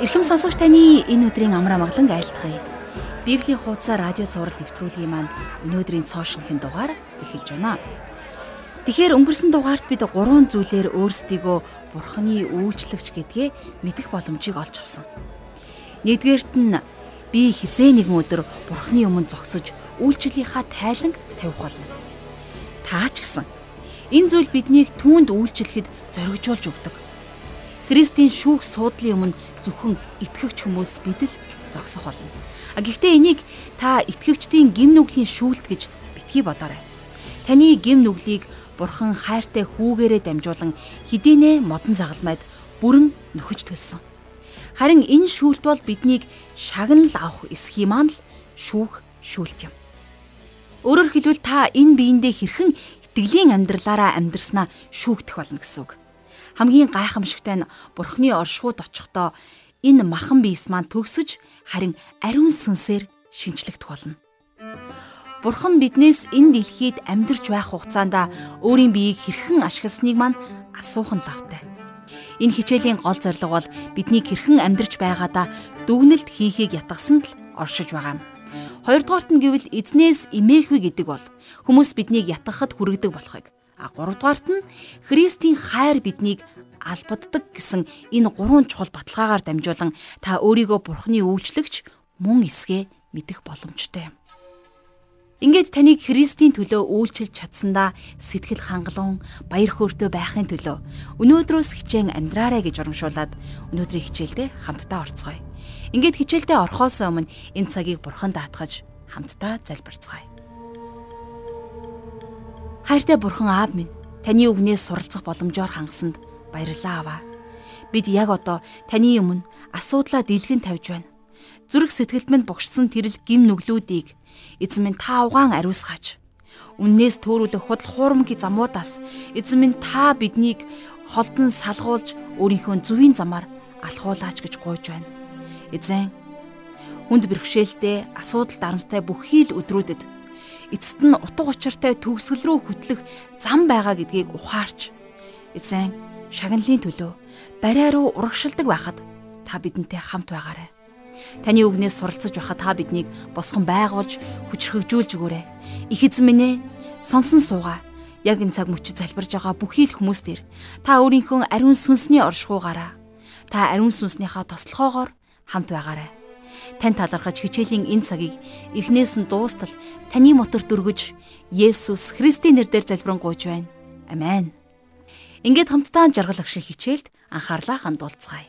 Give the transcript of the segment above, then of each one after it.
Ирхэм сонсогч таны энэ өдрийн амар амгалан айлтгая. Библийн хуудасаар радио цаураар нэвтрүүлгийн маань өнөөдрийн цоошинлын дугаар эхэлж байна. Тэгэхээр өнгөрсөн дугаарт бид гурван зүйлээр өөрсдийгөө Бурхны үйлчлэгч гэдгээ мэдэх боломжийг олж авсан. Нэгдүгээрт нь би хизээ нэгэн өдөр Бурхны өмнө зогсож үйлчлэлийнхаа тайланг тавих болно. Таа ч гэсэн энэ зүйл биднийг түүнд үйлчлэхэд зоригжуулж өгдөг Христийн шүүх суудлын өмнө зөвхөн итгэгч хүмүүс бид л зогсох болно. А гэхдээ энийг та итгэгчдийн гим нүглийн шүүлт гэж битгий бодоорой. Таны гим нүглийг Бурхан хайртай хүүгээрээ дамжуулан хэдийнэ модон загалмайд бүрэн нөхөж төлсөн. Харин энэ шүүлт бол биднийг шагнал авах эсхий маань л шүүх шүүлт юм. Өөрөөр хэлбэл та энэ биендээ хэрхэн итгэлийн амьдралаараа амьдрснаа шүүгдэх болно гэсэн үг. Хамгийн гайхамшигтай нь Бурхны оршихуйд очихдоо энэ махан биес маань төгсөж харин ариун сүнсээр шинчлэгдэх болно. Бурхан биднээс энэ дэлхийд амьдарч байх хугацаанд өөрийн биеийг хэрхэн ашигласныг маань асуухан лавтай. Энэ хичээлийн гол зорилго бол бидний хэрхэн амьдарч байгаадаа дүгнэлт хийхийг ятгсанд л оршиж байгаа юм. Хоёрдугаарт нь гэвэл эзнээс имээхүй гэдэг бол хүмүүс биднийг ятгахад хүргэдэг болохыг А гуравдугаарт нь Христийн хайр биднийг албаддаг гэсэн энэ гурван чухал баталгаагаар дамжуулан та өөрийгөө Бурхны үйлчлэгч мөн эсгээ мэдэх боломжтой. Ингээд таныг Христийн төлөө үйлчилж чадсандаа сэтгэл хангалуун, баяр хөөртэй байхын төлөө өнөөдрөөс хичээн амьдраарай гэж урамшуулад өнөөдрийн хичээлдээ хамтдаа орцгоё. Ингээд хичээлдээ орхоос өмнө энэ цагийг Бурхан даатгаж хамтдаа залбирцгаая. Хайртай бурхан аав минь таны үгнээс суралцах боломжоор хангасанд баярлалаа аваа. Бид яг одоо таны өмнө асуудлаа дийлгэн тавьж байна. Зүрх сэтгэлд минь богшсон тэрл гим нүглүүдийг эзэн минь та угаан ариусгаач. Үннээс төөрүүлэх худал хуурмгийн замуудаас эзэн минь та биднийг холдон салгуулж өөрийнхөө зүвийн замаар алхуулаач гэж гуйж байна. Эзэн хүнд бэрхшээлтэй асуудал дарамттай бүхий л өдрүүдэд эцэст нь утга учиртай төгсгөл рүү хөтлөх зам байгаа гэдгийг ухаарч эзэн шагналын төлөө барай руу урагшилдаг байхад та бидэнтэй хамт байгаарай. Таны үгнээс суралцаж байхад та биднийг босгон байгуулж хүчрхэгжүүлж өгөөрэй. Их эзэн минь ээ сонсон суугаа. Яг энэ цаг мөчид залбирж байгаа бүхий л хүмүүс дээр та өөрийнхөө ариун сүнсний оршихуугаараа та ариун сүнснийхаа тослохоогоор хамт байгаарай тань талархаж хичээлийн энэ цагийг эхнээс нь дуустал таны мотор дүргэж Есүс Христийн нэрээр залбирanгуйж байна. Амен. Ингээд хамтдаа жаргал агшиг хичээлд анхаарлаа хандуулцгаая.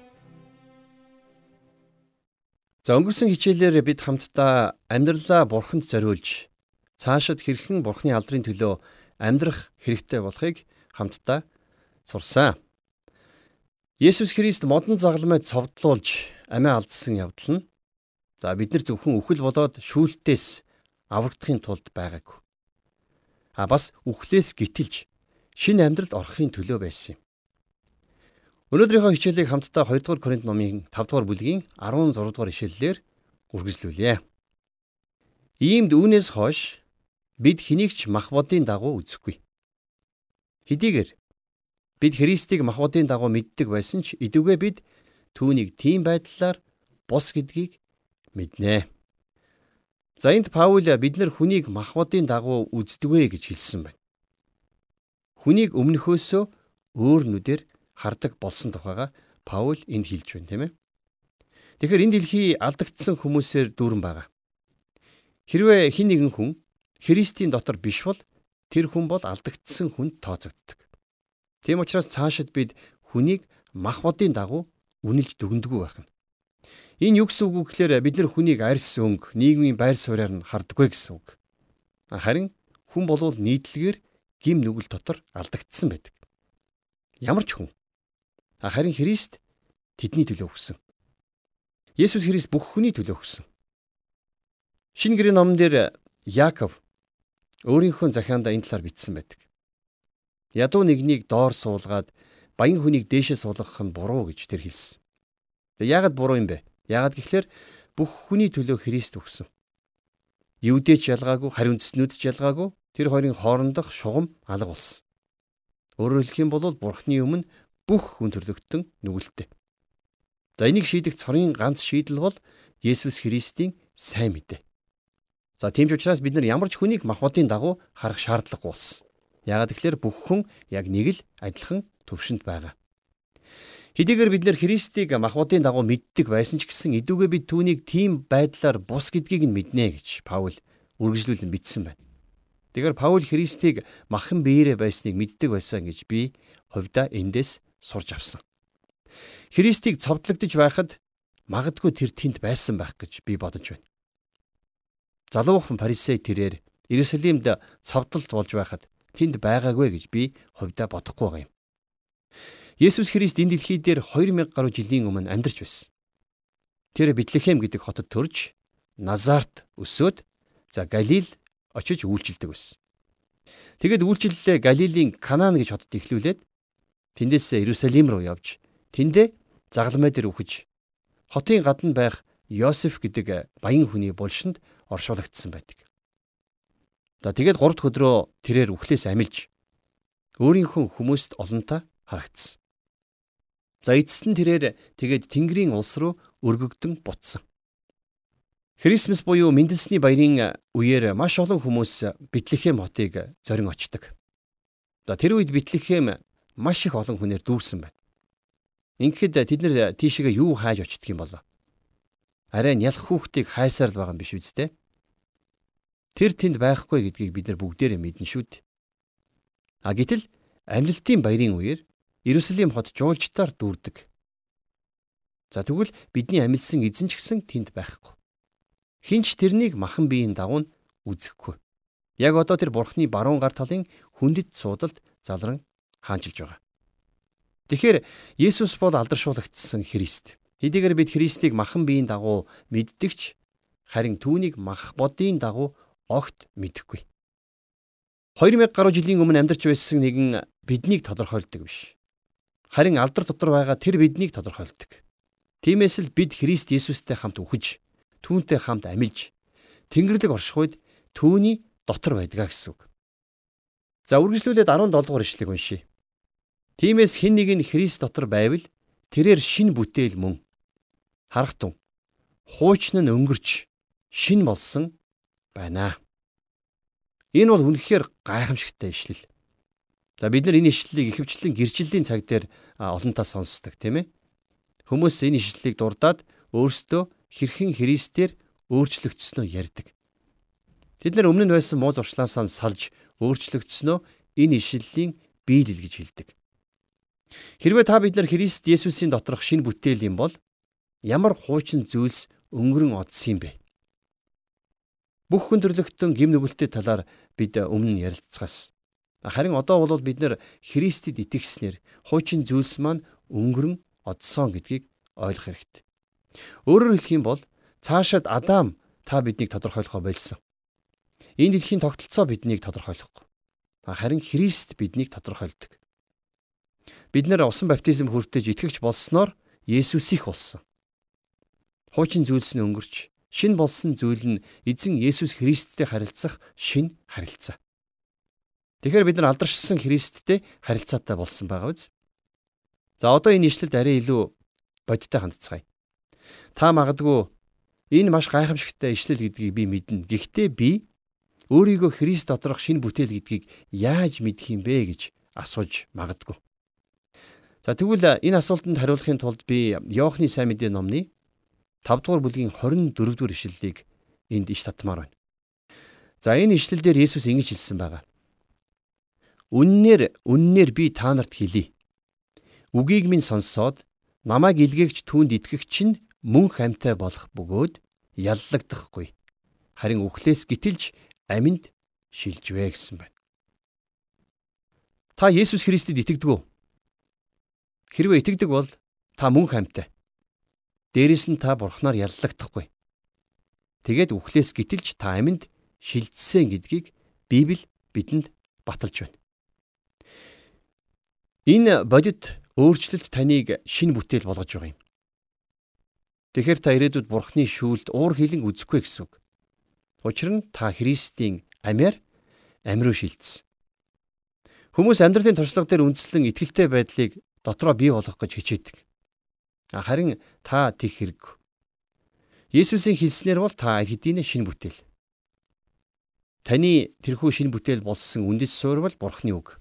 За өнгөрсөн хичээлээр бид хамтдаа амьдралаа бурханд зориулж цаашид хэрхэн бурхны алдрын төлөө амьдрах хэрэгтэй болохыг хамтдаа сурсан. Есүс Христ модон загалмайд цовдлуулж амиа алдсан явдал нь За бид нар зөвхөн үхэл болоод шүүлтээс аврагдахын тулд байгаагүй. А бас үхлээс гитэлж шинэ амьдралд орохын төлөө байсан юм. Өнөөдрийнхөө хичээлийг хамтдаа 2 дугаар Коринт номын 5 дугаар бүлгийн 16 дугаар ишлэлээр үргэлжлүүлье. Иймд үүнээс хойш бид хэнийг ч мах бодын дагуу үзэхгүй. Хэдийгээр бид Христийг мах бодын дагуу мэддэг байсан ч идэвхтэй бид түүнийг тийм байдлаар бус гэдгийг мэднэ. За энд Паул бид нар хүнийг махбодын дагуу үздэгвэ гэж хэлсэн байна. Хүнийг өмнөхөөсөө өөр нүдээр хардаг болсон тухайга Паул энд хэлж байна тийм ээ. Тэгэхээр энэ дэлхий алдагдсан хүмүүсээр дүүрэн байгаа. Хэрвээ хин нэгэн хүн Христийн дотор биш бол тэр хүн бол алдагдсан хүнд тооцогддог. Тийм учраас цаашид бид хүнийг мах бодын дагуу үнэлж дүгнэдэггүй байх нь. Энэ юу гэсэн үг вэ гэхээр бид нар хүнийг арьс өнгө, нийгмийн байр сууриар нь хардггүй гэсэн үг. Харин хүн болвол нийтлэгээр гим нүгэл дотор алдагдсан байдаг. Ямар ч хүн. Харин Христ тэдний төлөө өгсөн. Есүс Христ бүх хүний төлөө өгсөн. Шинэ гэрээ номон дээр Яаков өөрийнхөө захиандаа энэ талаар бичсэн байдаг. Ядуу нэгнийг доор суулгаад баян хүнийг дээшээ суулгах нь буруу гэж тэр хэлсэн. За яагаад буруу юм бэ? Яагаад гэвэл бүх хүний төлөө Христ өгсөн. Евдээч ялгаагүй, хариу үндэстнүүд ч ялгаагүй тэр хоёрын хоорондох шугам алга болсон. Өөрөөр хэлэх юм бол Бурхны өмнө бүх хүн төрлөختөн нүгэлттэй. За энийг шийдэх цорын ганц шийдэл бол Есүс Христийн сайн мэдээ. За тийм ч учраас бид нар ямар ч хүнийг махбодын дагуу харах шаардлагагүй болсон. Яагаад тэгэхээр бүх хүн яг нэг л адилхан төвшөнд байгаа. Хэдийгээр бид нэр Христийг махбодын дагуу мэддэг байсан ч гэсэн идүүгээ бид түүнийг тийм байдлаар бус гэдгийг нь мэднэ гэж Паул үргэлжлүүлэн бичсэн байна. Тэгэхээр Паул Христийг махан биеэрээ байсныг мэддэг байсан гэж би хувьдаа эндээс сурч авсан. Христийг цовдлогдож байхад магадгүй тэр тэнд байсан байх гэж би бодож байна. Залуухан фарисей тэрээр Иерусалимд цовдлолт болж байхад тэнд байгаагүй гэж би хувьдаа бодохгүй юм. Есүс Христ энэ дэлхий дээр 2000 гаруй жилийн өмнө амьдарч байсан. Тэр Бэтлехэм гэдэг хотод төрж Назарт өсөөд за Галил очиж үйлчилдэг байсан. Тэгэд үйлчлэлээ Галилийн Канаан гэж хотод эхлүүлээд тэндээс Иерусалим руу явж тэндээ загалмай дээр үхэж хотын гадна байх Йосеф гэдэг баян хүний булшинд оршуулгдсан байдаг. За тэгээд 3 дахь өдрөө тэрээр үхлээс амилж өөрийнхөө хүмүүст олонтаа харагдсан. За эцэст нь тэрээр тэгээд Тэнгэрийн улс руу өргөгдөн бутсан. Крисмас буюу мэндэлсний баярын үеэр маш олон хүмүүс Бэтлехэм хотыг зорин очдог. За тэр үед Бэтлехэм маш их олон хүнээр дүүрсэн байна. Ингээд тэд нэр тийшээ юу хайж очдөг юм болоо. Арай нялх хүүхдийг хайсаар л байгаа юм биш үсттэй. Тэр тэнд байхгүй гэдгийг бид нар бүгдээрээ мэднэ шүү дээ. А гэтэл амьлалтын баярын үеэр Иерусалим хот жуулчдаар дүүрдэг. За тэгвэл бидний амьлсан эзэн ч гэсэн тэнд байхгүй. Хинч тэрнийг махан биеийн дагуу үзэхгүй. Яг одоо тэр бурхны баруун гар талын хүндэт суудалд залран хаанчилж байгаа. Тэгэхээр Есүс бол алдаршуулгдсан Христ. Хэдийгээр бид Христийг махан биеийн дагуу мэддэгч харин түүнийг мах бодийн дагуу огт мэдэхгүй. 2000 гаруй жилийн өмнө амьдарч байсан нэгэн биднийг тодорхойлдог биш. Харин алдар дотор байгаа тэр биднийг тодорхойлдог. Тиймээс л бид Христ Есүстэй хамт үхэж, түүнтэй хамт амилж, Тэнгэрлэг орших үед түүний дотор байдгаа гэсэн үг. За үргэлжлүүлээд 17 дугаар ишлэгийг уншийе. Тиймээс хэн нэг нь Христ дотор байвал тэрээр шин бүтээл мөн. Харахтун. Хуучны нь өнгөрч шин болсон байна. Энэ бол үнэхээр гайхамшигтай ишлэл. За бид нар энэ ишлэлийг ихэвчлэн гэрчлэлийн цаг дээр олонтаа сонсдог тийм ээ. Хүмүүс энэ ишлэлийг дурдаад өөрсдөө хэрхэн Христээр өөрчлөгдснөө ярьдаг. Тэд нар өмнө нь байсан муу зуршлаасаа салж өөрчлөгдснөө энэ ишлэлийн биелэл гэж хэлдэг. Хэрвээ та бид нар Христ Есүсийн доторх шинэ бүтээл юм бол ямар хуучин зүйлс өнгөрөн одсон юм бэ? Бүх хүн төрлөختөн гим нүгэлтэй талаар бид өмнө ярилцгаас. Харин одоо бол бид нар Христэд итгэснээр хуучин зүйлс маань өнгөрөн одсон гэдгийг ойлгох хэрэгтэй. Өөрөөр хэлэх юм бол цаашид Адам та биднийг тодорхойлохоо болсон. Энэ дэлхийн тогтолцоо биднийг тодорхойлохгүй. Харин Христ биднийг тодорхойлдог. Бид нэр усан баптизм хүртэж итгэгч болсноор Есүс их болсон. Хуучин зүйлс нь өнгөрч шин болсон зүйл нь эзэн Есүс Христтэй харилцах шин харилцаа. Тэгэхээр бид нар алдаршсан Христтэй харилцаатай болсон байгаа биз? За одоо энэ ишлэлд арай илүү бодиттой хандцгаая. Та магадгүй энэ маш гайхамшигтай ишлэл гэдгийг би мэднэ. Гэхдээ би өөрийгөө Христ доторх шин бүтээл гэдгийг яаж мэдэх юм бэ гэж асууж магадгүй. За тэгвэл энэ асуултанд хариулахын тулд би Иохны сайн мэдээ номны 5 дугаар бүлгийн 24 дугаар ишлэлийг энд иш татмаар байна. За энэ ишлэлдэр Есүс ингэж хэлсэн байгаа. Үннээр үннээр би та нарт хэлье. Үгийг минь сонсоод намайг илгээгч түүнд итгэх чинь мөн хамтай болох бөгөөд яллагдахгүй. Харин үхлээс гитэлж аминд шилжвэ гэсэн байна. Та Есүс Христэд итгэдэг үү? Хэрвээ итгэдэг бол та мөн хамтай. Дээрээс нь та бурхнаар яллагдахгүй. Тэгээд үхлээс гитэлж та аминд шилжсэн гэдгийг Библи бидэнд баталж байна. Энэ бодит өөрчлөлт таныг шин бүтээл болгож байгаа юм. Тэгэхээр та ирээдүйд бурхны шүүлд уур хилэн үзэхгүй гэсэн үг. Учир нь та Христийн амиар амируу шилжсэн. Хүмүүс амьдралын туршлага дээр үндэслэн итгэлтэй байдлыг дотроо бий болгох гэж хичээдэг. Харин та тех хэрэг. Есүсийн хэлснээр бол та аль хэдийн шинэ бүтээл. Таны тэрхүү шинэ бүтээл болсон үндэс суурь бол Бурхны үг.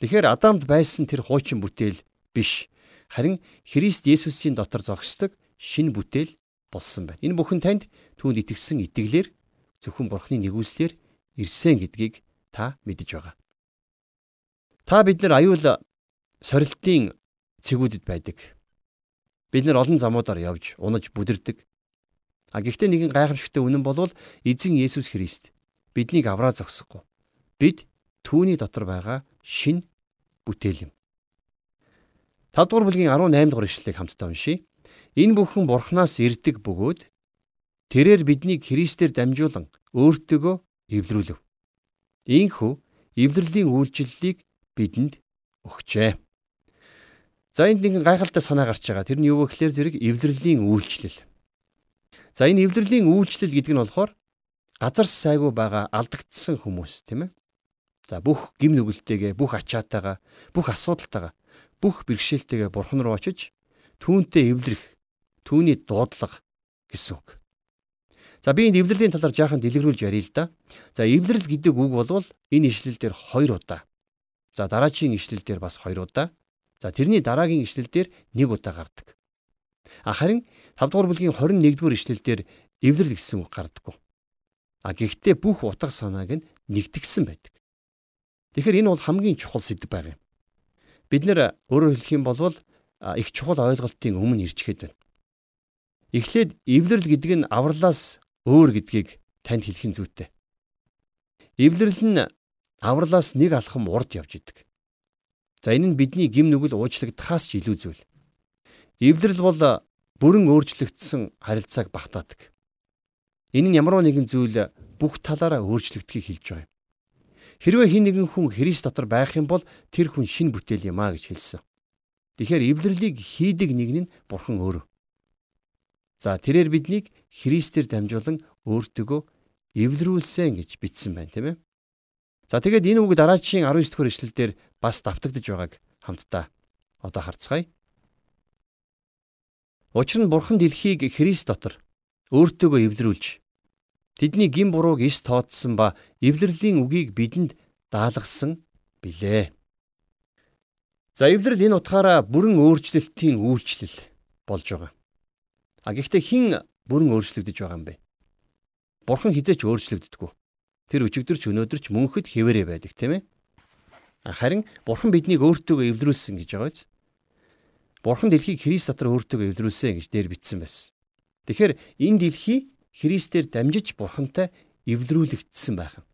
Тэгэхээр Адамд байсан тэр хуучин бүтээл биш. Харин Христ Есүсийн дотор зогсдог шинэ бүтээл болсон байна. Энэ бүхэн танд түүнд итгэсэн итгэлээр зөвхөн Бурхны нэгүслэр ирсэн гэдгийг та мэдэж байгаа. Та бид нар аюул сорилтын цэгүүдэд байдаг. Бид нар олон замуудаар явж, унаж, бүдэрдэг. А гэхдээ нэгэн гайхамшигтай үнэн бол эзэн Есүс Христ биднийг авраа зогсохгүй. Бид түүний дотор байгаа шин бүтээл юм. 5 дугаар бүлгийн 18 дугаар ишлэлийг хамтдаа уншийе. Энэ бүхэн Бурханаас ирдэг бөгөөд тэрээр биднийг Христээр дамжуулан өөртөөгөө эвлэрүүлв. Ийхүү эвлэрлийн үйлчлэлийг бидэнд өгчээ. За энд нэгэн гайхалтай санаа гарч байгаа. Тэр нь юу вэ гэхээр зэрэг эвлэрлийн үйлчлэл. За энэ эвлэрлийн үйлчлэл гэдэг нь болохоор газар сайгүй байгаа алдагдсан хүмүүс тийм ээ. За бүх гим нүгэлтэйгээ, бүх ачаатайгаа, бүх асуудалтайгаа, бүх бэрхшээлтэйгээ бурхан руу очиж түүнтэй эвлэрэх, түүний дуудлага гэсэн үг. За би энэ эвлэрлийн талаар жаахан дэлгэрүүлж ярил л да. За эвлэрэл гэдэг үг бол энэ ишлэл дээр хоёр удаа. За дараагийн ишлэл дээр бас хоёр удаа. За тэрний дараагийн ишлэл дээр нэг удаа гардаг. Харин 5 дугаар бүлгийн 21 дугаар ишлэл дээр эвлэрэл гэсэн үг гардаггүй. А гэхдээ бүх утга санааг нь нэгтгэсэн байдаг. Тэгэхээр энэ бол хамгийн чухал сэдв байгаа юм. Бид нэр өөрөөр хэлэх юм бол их чухал ойлголтын өмнө ирчгээд байна. Эхлээд эвлэрэл гэдэг нь авралаас өөр гэдгийг танд хэлэх нь зүйтэй. Эвлэрэл нь авралаас нэг алхам урд явж идэг. За энэ нь бидний гим нүгэл уучлагдахаас ч илүү зүйл. Эвлэрэл бол бүрэн өөрчлөгдсөн харилцааг багтаадаг. Энэ нь ямар нэгэн зүйл бүх талаараа өөрчлөгдөхийг хэлж байгаа юм. Хэрвээ хин нэгэн хүн Христ дотор байх юм бол тэр хүн шин бүтээл юм а гэж хэлсэн. Тэгэхээр эвлэрлийг хийдэг нэг нь Бурхан өөрөө. За тэрээр биднийг Христээр дамжуулан өөртөөгөө эвлэрүүлсэн гэж бичсэн байна тийм ээ. За тэгээд энэ үг дараагийн 19 дэх эшлэлдэр бас давтагдж байгааг хамтдаа одоо харцгаая. Учир нь Бурхан дэлхийг Христ дотор өөртөөгөө эвлэрүүлж Тэдний гин бурууг ис тооцсон ба эвлэрлийн үгийг бидэнд даалгасан билээ. За эвлэрэл энэ утгаараа бүрэн өөрчлөлтийн үйлчлэл болж байгаа. А гэхдээ хэн бүрэн өөрчлөгдөж байгаа юм бэ? Бурхан хизээч өөрчлөгддөггүй. Тэр өчигдөрч өнөөдөрч мөнхөд хэвээрээ байдаг тийм ээ. Харин Бурхан биднийг өөртөөгөө эвлэрүүлсэн гэж байгаа биз? Бурхан дэлхийг Христ дотор өөртөөгөө эвлэрүүлсэн гэж дээр бичсэн байсан. Тэгэхээр энэ дэлхий Христээр дамжиж бурхантай эвлэрүүлэгдсэн байх юм.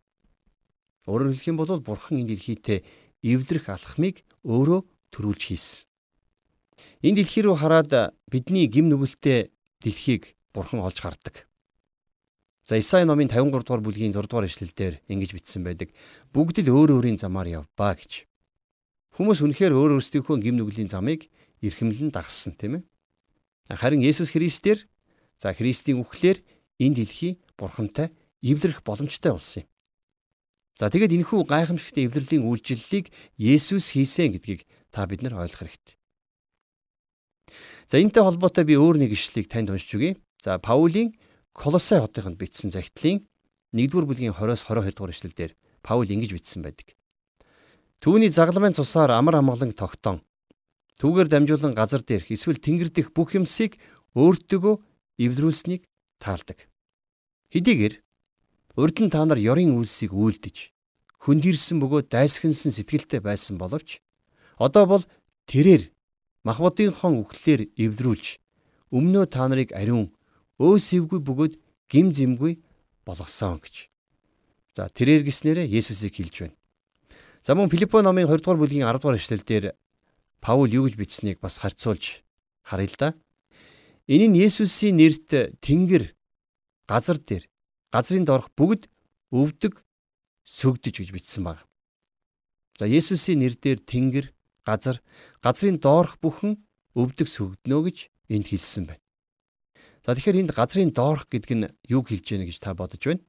Өөрөөр хэлэх юм бол бурхан энэ дэлхийтэй эвлэрэх алхмыг өөрөө төрүүлж хийсэн. Энэ дэлхий рүү хараад бидний гим нүгэлтэй дэлхийг бурхан олж хардаг. За Исаи номын 53 дугаар бүлгийн 6 дугаар эшлэлдэр ингэж бичсэн байдаг. Бүгд л өөр өөрийн замаар явбаа гэж. Хүмүүс үнэхээр өөр өөрсдийнхөө гим нүглийн замыг эрхэмлэн дагсан тийм ээ. Харин Есүс Христээр за Христийн үхлээр энэ дэлхий бурхантай эвлэрэх боломжтой болсон юм. За тэгэд энэхүү гайхамшигт эвлэрлийн үйлчлэлийг Есүс хийсэн гэдгийг та бид нар ойлгох хэрэгтэй. За энэтэй холбоотой би өөр нэг ишлэлийг танд уншиж өгье. За Паулийн Колосай хотынд бичсэн захидлын 1-р бүлгийн 20-оос 22 дугаар ишлэлдэр Паул ингэж бичсэн байдаг. Түүний загламын цусаар амар амгалан тогтоон түүгээр дамжуулан газар дээрх эсвэл тэнгэр дэх бүх юмсыг өөртөөгөө эвлэрүүлсэнийг таалдаг. Хэдийгээр урд нь та нар ёрын үйлсийг үйлдэж хөндөрсөн бөгөөд дайсхинсан сэтгэлтэй байсан боловч одоо бол тэрээр махбодынхон үхлээр эвдрүүлж өмнөө та нарыг ариун өөсөвгүй бөгөөд гим зэмгүй болгосон гэж. За тэрээр гиснээрээ Есүсийг хэлж байна. За мөн Филиппо номын 20 дугаар бүлгийн 10 дугаар эшлэлдэр Паул юу гэж бичсэнийг бас харьцуулж харъя л да. Энэ нь Есүсийн нэрт тэнгэр газар дээр газрын доорх бүгд өвдөг сөгдөж гэж бичсэн баг. За Есүсийн нэрээр тэнгэр газар газрын доорх бүхэн өвдөг сөгднө гэж энд хэлсэн байна. За тэгэхээр энд газрын доорх гэдэг нь юг хэлж яана гэж та бодож байна?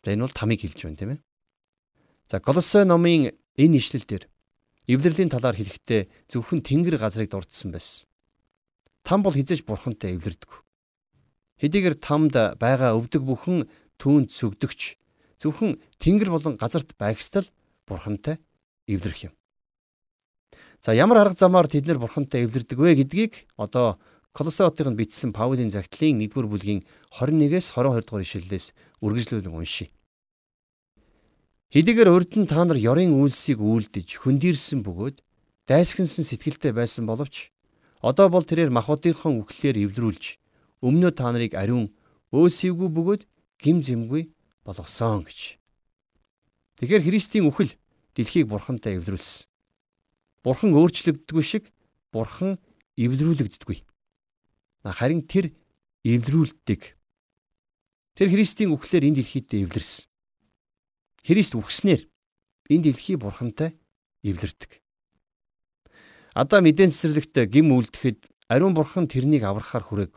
За энэ бол тамиг хэлж байна тийм ээ. За Колосой номын энэ ишлэл дээр эвлэрлийн талаар хэлэхдээ зөвхөн тэнгэр газрыг дурдсан байсан. Там бол хизээж бурхантай эвлэрдэг. Хэдийгээр тамд байгаа өвдөг бүхэн түүнд сүгдөгч зөвхөн тэнгэр болон газарт байгстал бурхантай эвлэрэх юм. За ямар арга замаар тэд нэр бурхантай эвлэрдэг вэ гэдгийг одоо Колосеотынд бичсэн Паулийн загтлын 1-р бүлгийн 21-с 22 дугаар ишлэлээс үргэлжлүүлэн уншийе. Хэдийгээр урд нь та нар ёрын үйлсийг үйлдэж хөндөрсөн бөгөөд дайсхансан сэтгэлтэй байсан боловч одоо бол тэрээр махуудынхон үхлээр эвлэрүүлж өмнөө та нарыг ариун өөсөйгүй бөгөөд гим зэмгүй болгосон гэж. Тэгэхээр Христийн үхэл дэлхийг бурхантай эвлэрүүлсэн. Бурхан өөрчлөгддөггүй шиг бурхан эвлэрүүлэгддэггүй. Харин тэр эвлэрүүлдэг. Тэр Христийн үхлээр энэ дэлхийд эвлэрсэн. Христ үхснээр энэ дэлхий бурхантай эвлэрдэг. Адам эдэн цэцэрлэгт гим үлдэхэд ариун бурхан тэрнийг аврахаар хүрээг.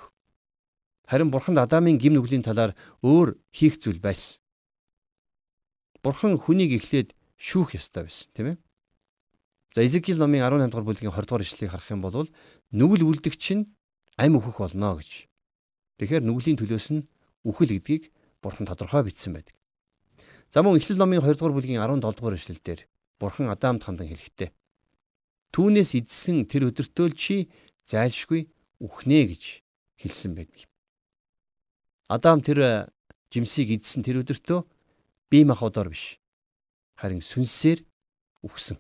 Харин бурханд Адамын гим нүглийн талаар өөр хийх зүйл байсан. Бурхан хүнийг эхлээд шүүх ёстой байсан, тийм ээ? За Изекиэл номын 18 дугаар бүлгийн 20 дугаар ишлэгийг харах юм бол нүгэл үлдэгч нь ам өөхөх болно гэж. Тэгэхээр нүглийн төлөөс нь үхэл гэдгийг Бурхан тодорхой бичсэн байдаг. За мөн Эхлэл номын 2 дугаар бүлгийн 17 дугаар эшлэлдэр Бурхан Адамд хандан хэлэхдээ Түүнээс идсэн тэр өдөртөө л чи зайлшгүй үхнэ гэж хэлсэн байдаг. Адам тэр э, жимсийг идсэн тэр өдөртөө бие махбодоор биш харин сүнсээр үхсэн.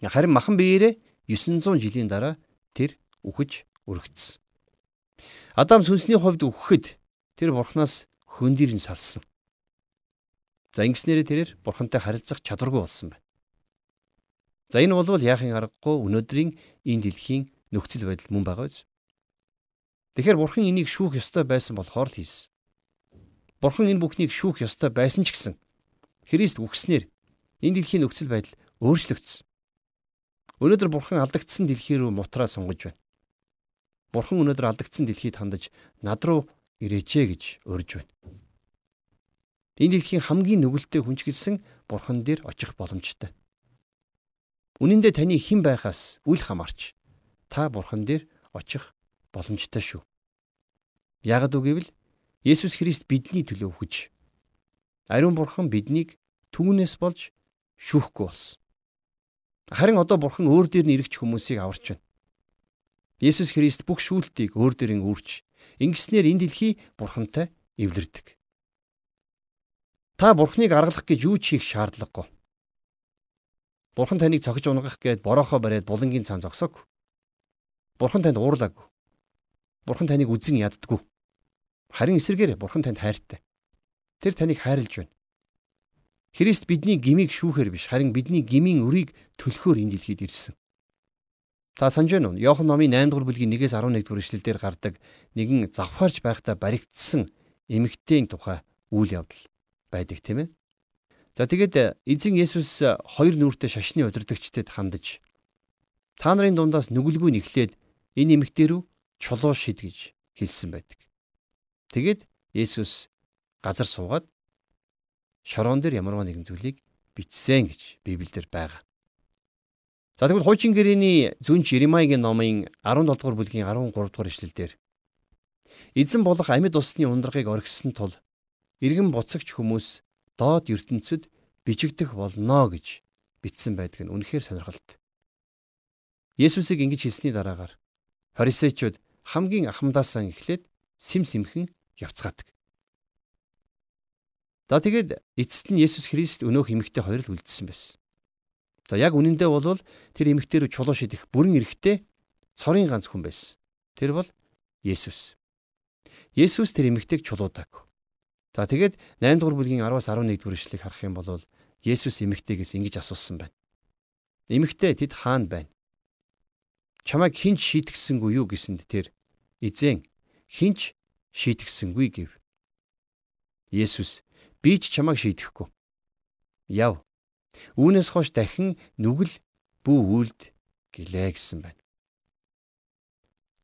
Харин махан биеэрээ 900 жилийн дараа тэр үхэж өргөцсөн. Адам сүнсний хувьд үхэхэд тэр бурхнаас хөндөрн салсан. За ингэснээрээ тэрээр бурхантай харилцах чадваргүй болсон байна. За энэ бол яахын аргагүй өнөөдрийн энэ дэлхийн нөхцөл байдал мөн байгаа биз? Тэгэхээр бурхан энийг шүүх ёстой байсан болохоор л хийсэн. Бурхан энэ бүхнийг шүүх ёстой байсан ч гэсэн Христ үхснээр энэ дэлхийн нөхцөл байдал өөрчлөгдсөн. Өнөөдөр бурхан алдагдсан дэлхий рүү мутраа сунгаж байна. Бурхан өнөөдөр алдагдсан дэлхийд хандаж над руу ирээчээ гэж урьж байна. Энэ дэлхийн хамгийн нүгэлтэй хүн ч гэсэн бурхан дээр очих боломжтой. Үнэн дээр таны хэн байхаас үл хамаарч та бурхан дээр очих боломжтой шүү. Ягд үгэвэл Есүс Христ бидний төлөө хүч. Ариун бурхан биднийг түүнээс болж шүүхгүй болсон. Харин одоо бурхан өөр дээр нь ирэх хүмүүсийг аварч байна. Есүс Христ бүх шүүлтийг өөр дээрэн үүрч ингэснээр энэ дэлхий бурхантай эвлэрдэг. Та бурхныг аргалах гэж юу ч хийх шаардлагагүй. Бурхан таныг цогж унгах гээд бороохоо бариад булангийн цаан зогсоог. Бурхан танд уурлаагүй. Бурхан таныг үзэн яддаггүй. Харин эсэргээр бурхан танд хайртай. Тэр таныг хайрлж байна. Христ бидний гмийг шүүхээр биш харин бидний гмийн өрийг төлөхөөр энэ дэлхийд ирсэн. Та санаж байна уу? Иохан номын 8 дугаар бүлгийн 1-ээс 11 дугаар ишлэлдэр гардаг нэгэн завхаарч байхдаа баригдсан эмэгтэйн тухай үйл явдал байдаг тийм ээ. За тэгээд эзэн Есүс хоёр нүртэй шашны удирдагчдад хандаж та нарын дундаас нүгэлгүй нэхлээд энэ эмэгтэй рүү чулуу шид гэж хэлсэн байдаг. Тэгээд Есүс газар суугаад шорон дээр ямарваа нэгэн зүйлийг бичсэн гэж Библиэлд байгаа. За тэгвэл хуучин гэрээний зүнч Иремайгийн номын 17 дугаар бүлгийн 13 дугаар ишлэлдэр эзэн болох амьд усны ундрагыг оргисон тул иргэн буцагч хүмүүс доод ертөнцид бичигдэх болно гэж бичсэн байдаг нь үнэхээр сонирхолтой. Есүсийг ингэж хэлсний дараагаар фарисеучуд хамгийн ахмадаасаа эхлээд сим симхэн явцгаадаг. За тэгээд эцэст нь Есүс Христ өнөөх эмэгтэй хоёр л үлдсэн байсан. За яг үнэндээ бол тэр эмэгтэй рүү чулуу шидэх бүрэн эрэхтэй цорын ганц хүн байсан. Тэр бол Есүс. Есүс тэр эмэгтэйг чулуудаг. За тэгээд 8 дугаар бүлгийн 10-аас 11 дугаар ишлэгийг харах юм бол Есүс эмэгтэйгээс ингэж асуусан байна. Эмэгтэй тэд хаана байна? Чамайг хинч шийтгсэнгүй юу гэсэнд тэр эзэн хинч шийтгсэнгүй гэв. Есүс би ч чамайг шийдэхгүй. Яв. Үүнээс хойш дахин нүгэл бүү үлд гэлээ гэсэн байна.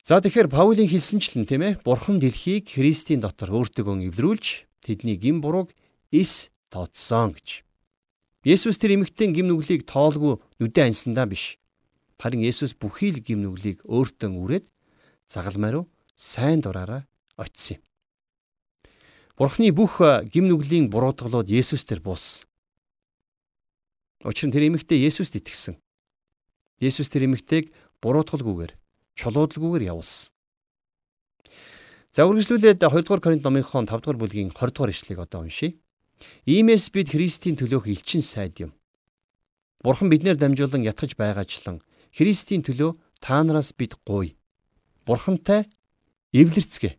За тэгэхээр Паулийн хэлсэнчлэн тийм ээ Бурхан дэлхийг Христийн дотор өөртөөгөө эвлэрүүлж тэдний гин бурууг эс тооцсон гэж. Есүс тэр эмэгтэй гим нүглийг тоолгүй нүдэн аньсандаа биш. Харин Есүс бүхий л гим нүглийг өөртөө үрээд загалмай руу сайн дураараа очисон юм. Бурхны бүх гим нүглийн буруутгалууд Есүс дээр бууссан. Учир нь тэр эмэгтэй Есүст итгэсэн. Есүс тэр эмэгтэйг буруутгалгүйгээр, чулуудалгүйгээр явуулсан. За үргэлжлүүлээд 2 дугаар Коринт номынхон 5 дугаар бүлгийн 20 дугаар ишлэгийг одоо уншийе. Иймээс бид Христийн төлөөх элчин сайд юм. Бурхан биднээр дамжуулан ятгах байгаачлан Христийн төлөө та нараас бид гуй. Бурхантай эвлэрцгээ.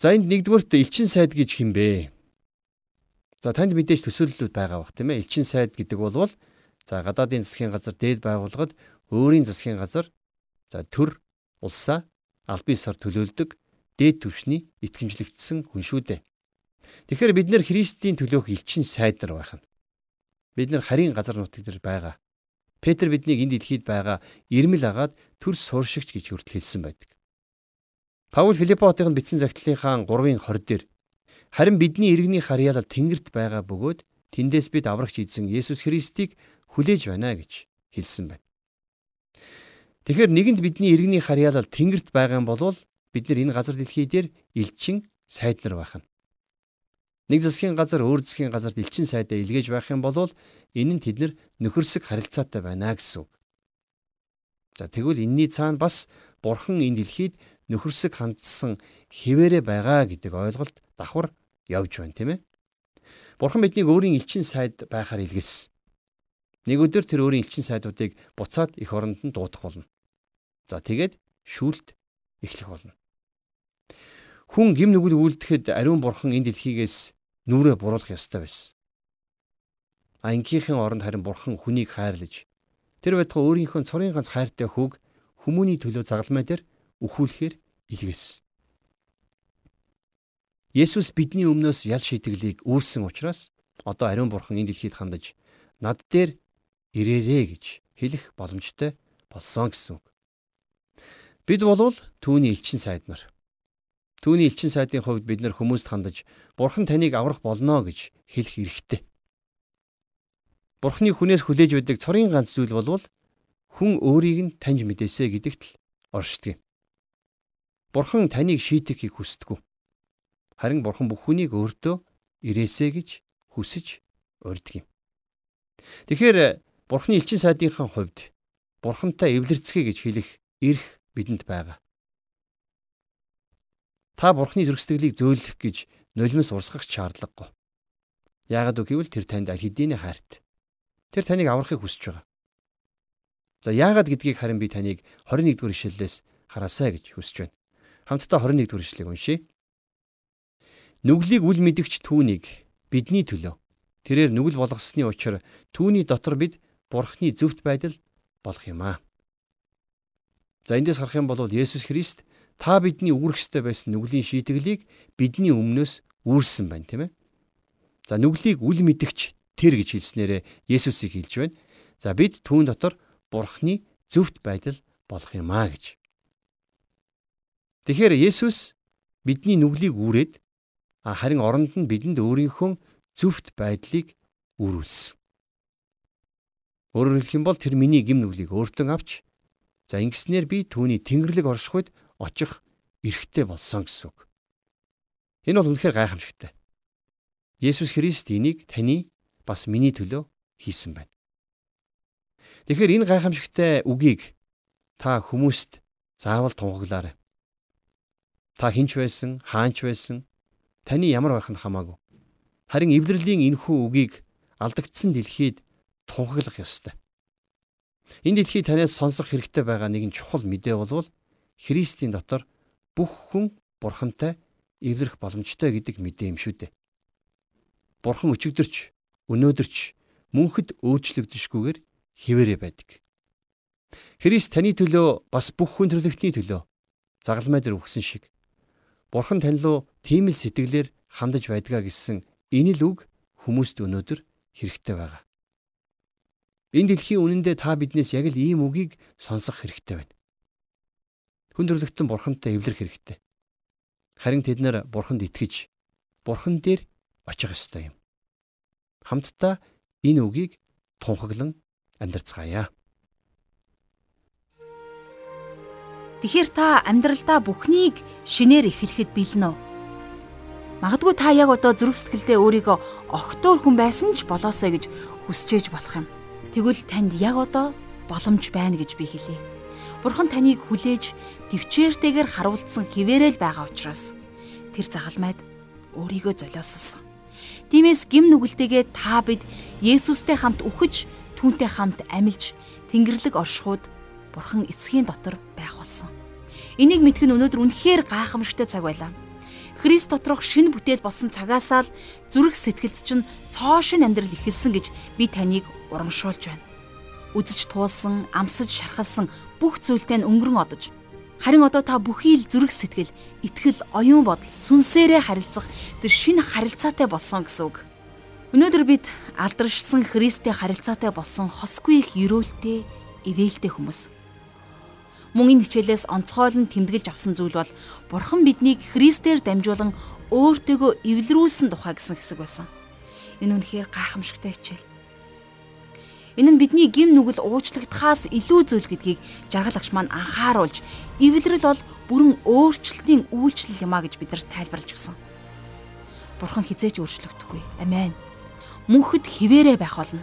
За энд нэгдүгээрт элчин сайд гэж химбэ? За танд мэдээж төсөөллүүд байгаа бах тийм ээ. Элчин сайд гэдэг бол за гадаадын засгийн газар дээд байгууллагад өөрийн засгийн газар за төр улсаа албан ёсоор төлөөлдөг дээд түвшний итгэмжлэгдсэн хүн шүү дээ. Тэгэхээр бид нэр Христийн төлөөх элчин сайд нар байх нь. Бид нэр харийн газар нутаг дээр байгаа. Петр биднийг энд дэлхийд байгаа ирмэл агаад төр сууршигч гэж хүртэл хэлсэн байдаг. Паул Филиппотынд бичсэн загтлынхаа 3-ын 20 дээр харин бидний иргэний харьяалал тэнгэрт байгаа бөгөөд тэндээс бид аврагч эзэн Есүс Христийг хүлээж байна гэж хэлсэн байна. Тэгэхээр нэгэнд бидний иргэний харьяалал тэнгэрт байгаа юм бол бид нар энэ газар дэлхий дээр элчин сайд нар байх нь. Нэг засгийн газар өөр засгийн газарт элчин сайдаа илгээж байх юм бол энэ нь тэднэр нөхөрсөг харилцаатай байна гэсэн үг. За тэгвэл энэний цаана бас бурхан энэ дэлхийд нөхөрсөг хандсан хിവэрэ байгаа гэдэг ойлголт давхар явж байна тийм ээ. Бурхан биднийг өөрийн элчин сайд байхаар илгээсэн. Нэг өдөр тэр өөрийн элчин сайдуудыг буцаад эх оронд нь дуудах болно. За тэгээд шүүлт эхлэх болно. Хүн гим нүгэл үлдэхэд ариун бурхан энэ дэлхийгээс нүрээ буруулах ёстой байсан. А инкийнхэн оронд харин бурхан хүнийг хайрлаж тэр байтугай өөрийнхөө цорын ганц хайртай хүүг хүмүүний төлөө загалмай дээр өхүүлэхээр илгээсэн. Есүс бидний өмнөөс ял шийтгэлийг үүрсэн учраас одоо ариун бурхан энэ дэлхийд хандаж над дээр ирээрээ гэж хэлэх боломжтой болсон гэсэн үг. Бид болвол түүний элчин сайд нар. Түүний элчин сайдын хувьд бид нар хүмүүст хандаж Бурхан таныг аврах болно гэж хэлэх эрхтэй. Бурханы хүнээс хүлээж байдаг цорын ганц зүйл болвол хүн өөрийг нь таньж мэдээсэ гэдэгт л оршдог юм. Бурхан таныг шийтгэхийг хүсдэг. Харин Бурхан бүх хүнийг өөртөө ирээсэ гэж хүсэж урьдаг юм. Тэгэхээр Бурханы элчин сайдынхаа хувьд Бурхантай эвлэрцгээ гэж хэлэх эрх бидэнд байгаа. Та бурхны зөргсдөглийг зөөлөх гэж нулимс урсгах шаардлагагүй. Яагаад гэвэл тэр танд аль хэдийн хайрт. Тэр таныг аврахыг хүсэж байгаа. За яагаад гэдгийг харин би таныг 21 дугаар ишлэлээс хараасаа гэж хүсэж байна. Хамтдаа 21 дугаар ишлэгийг уншийе. Нүглийг үл мэдгч түүнийг бидний төлөө тэрээр нүгэл болгосны учраа түүний дотор бид бурхны зөвхт байдал болох юм аа. За эндээс харах юм бол Есүс Христ та бидний үүрхэстэй байсан нүглийн шийтгэлийг бидний өмнөөс үүрсэн байна тийм ээ. За нүглийг үл мэдгч тэр гэж хэлснээрээ Есүсийг хэлж байна. За бид түүн дотор Бурхны зөвхт байдал болох юм а гэж. Тэгэхээр Есүс бидний нүглийг үүрээд харин оронд нь бидэнд өөрийнхөө зөвхт байдлыг үүрүүлсэн. Өөрөөр хэлэх юм бол тэр миний гим нүглийг өөртөө авч За ингэснээр би түүний тэнгэрлэг оршихуйд очих эрхтэй болсон гэсэн үг. Энэ бол үнэхээр гайхамшигтай. Есүс Христ энийг таны бас миний төлөө хийсэн байна. Тэгэхээр энэ гайхамшигтай үгийг та хүмүүст заавал тунхаглаарай. Та хинч байсан, хаанч байсан, таны ямар байх нь хамаагүй. Харин эвлэрлийн энэхүү үгийг алдагдсан дэлхийд тунхаглах ёстой. Энэ дэлхий танаас сонсох хэрэгтэй байгаа нэгэн чухал мэдээ бол Христийн дотор бүх хүн бурхантай эвлэрэх боломжтой гэдэг мэдээ юм шүү дээ. Бурхан өчигдөрч, өнөөдөрч мөнхөд өөрчлөгдөшгүйгээр хിവэрэ байдаг. Христ таны төлөө бас бүх хүн төрлөختний төлөө загалмай дээр өгсөн шиг Бурхан тань руу тийм л сэтгэлээр хандаж байдгаа гэсэн энэ л үг хүмүүст өнөөдөр хэрэгтэй байгаа. Энэ дэлхийн үнэндээ та биднээс яг л ийм үгийг сонсох хэрэгтэй байна. Хүн төрлөختөн бурхантай эвлэрэх хэрэгтэй. Харин тэд нар бурханд итгэж бурхан дээр очих ёстой юм. Хамтдаа энэ үгийг тунхаглан амьдарцгаая. Тэгэхээр та амьдралдаа бүхнийг шинээр эхлэхэд бэлнэ үү? Магадгүй та яг одоо зүрх сэтгэлдээ өөрийгөө огтоор хүн байсан ч болоосэй гэж хүсчээж болох юм. Тэгвэл танд яг одоо боломж байна гэж би хэлье. Бурхан таныг хүлээж төвчээртэйгээр харуулсан хിവэрэл байгаа учраас тэр загалмайд өөрийгөө золиослсон. Тиймээс гим нүгэлтэйгээ та бид Есүстэй хамт үхэж, түүнтэй хамт амилж, Тэнгэрлэг оршихуд Бурхан эцгийн дотор байх болсон. Энийг мэдэх нь өнөөдөр үнэхээр гайхамшигтай цаг байлаа. Христ доторх шинэ бүтээл болсон цагаасаа л зүрх сэтгэлд чинь цоо шин амьдрал ихэлсэн гэж би таныг урамшуулж байна. Үзэж туулсан, амсаж шархалсан бүх зүйлтэй нь өнгөрөн одож Харин одоо та бүхий л зүрх сэтгэл, итгэл, оюун бодол, сүнсээрээ харилцах тэр шинэ харилцаатай болсон гэсэн үг. Өнөөдөр бид алдаршсан Христтэй харилцаатай болсон хосгүй их өрөөлтэй, ивэлтэй хүмүүс мөн энэ хичээлээс онцгойлон тэмдэглэж авсан зүйл бол Бурхан биднийг Христээр дамжуулан өөртөөгөө эвлэрүүлсэн тухай гэсэн хэсэг байсан. Энэ үнэхээр гайхамшигтай хичээл. Энэ нь бидний гим нүгэл уучлагдхаас илүү зүйл гэдгийг жаргал агш маань анхааруулж, эвлэрэл бол бүрэн өөрчлөлтийн үйлчлэл юм а гэж биднэрт тайлбарлаж өгсөн. Бурхан хизээч өөрчлөгдөхгүй. Амен. Мөнхөд хിവэрэ байх болно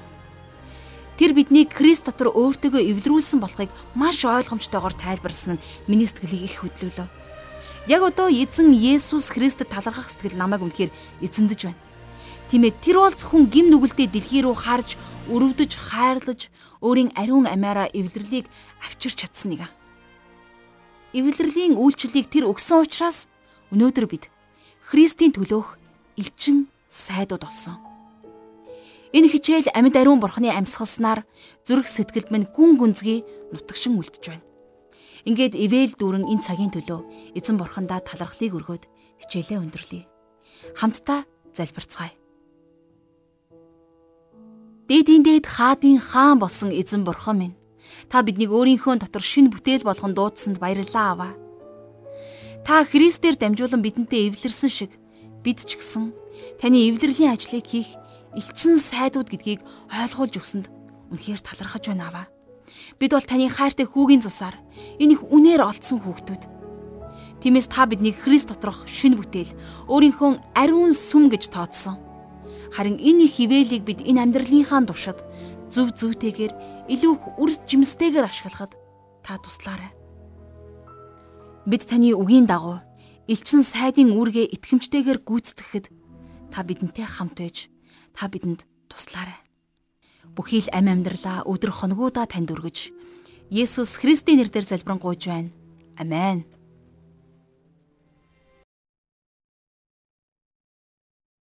Тэр биднийг Христ дотор өөртөөгөө эвлэрүүлсэн болохыг маш ойлгомжтойгоор тайлбарласан нь миний сэтгэлийг их хөдлөлөө. Яг одоо эзэн Есүс Христэд талархах сэтгэл намайг үнэхээр эзэмдэж байна. Тийм ээ тэр бол зөвхөн гим нүгэлтэд дэлхий рүү харж, өрөвдөж, хайрлаж, өөрийн ариун амиараа эвлэрлийг авчирч чадсан нэг. Эвлэрлийн үйлчлэлийг тэр өгсөн учраас өнөөдөр бид Христийн төлөөх элчин сайдууд болсон. Энэ хичээл амьд ариун бурхны амьсгалснаар зүрх сэтгэлд минь гүн гүнзгий нутагшин үлдэж байна. Ингээд ивэл дүүрэн энэ цагийн төлөө эзэн бурхандаа талархлыг өргөөд хичээлээ өндөрлөе. Хамтдаа залбирцгаая. Дээдийн дээд хаадын хаан болсон эзэн бурхан минь та биднийг өөрийнхөө дотор шинэ бүтээл болгон дуудсанд баярлалаа аваа. Та Христээр дамжуулан бидэнтэй эвлэрсэн шиг бид ч гэсэн таны эвлэрлийн ажлыг хийх элчин сайдууд гэдгийг ойлгуулж өгсөнд үнэхээр талархаж байна аваа. Бид бол таны хайртай хүүгийн цусаар энэ их үнээр олдсон хүүхдүүд. Тиймээс та биднийг Христ доторх шинэ бүтээл, өөрийнхөө ариун сүм гэж тооцсон. Харин энэ их хിവэлийг бид энэ амьдралынхаа туршид зөв зүйтэйгээр илүү их үр жимстэйгээр ашиглахад та туслаарай. Бид таны үгийн дагуу элчин сайдын үүргээ итгэмжтэйгээр гүйцэтгэхэд та бидэнтэй хамт байж та бидэнд туслаарай. Бүхий л ам амьдралаа өдөр хоногудаа танд өргөж Есүс Христийн нэрээр залбирanгуйж байна. Амен.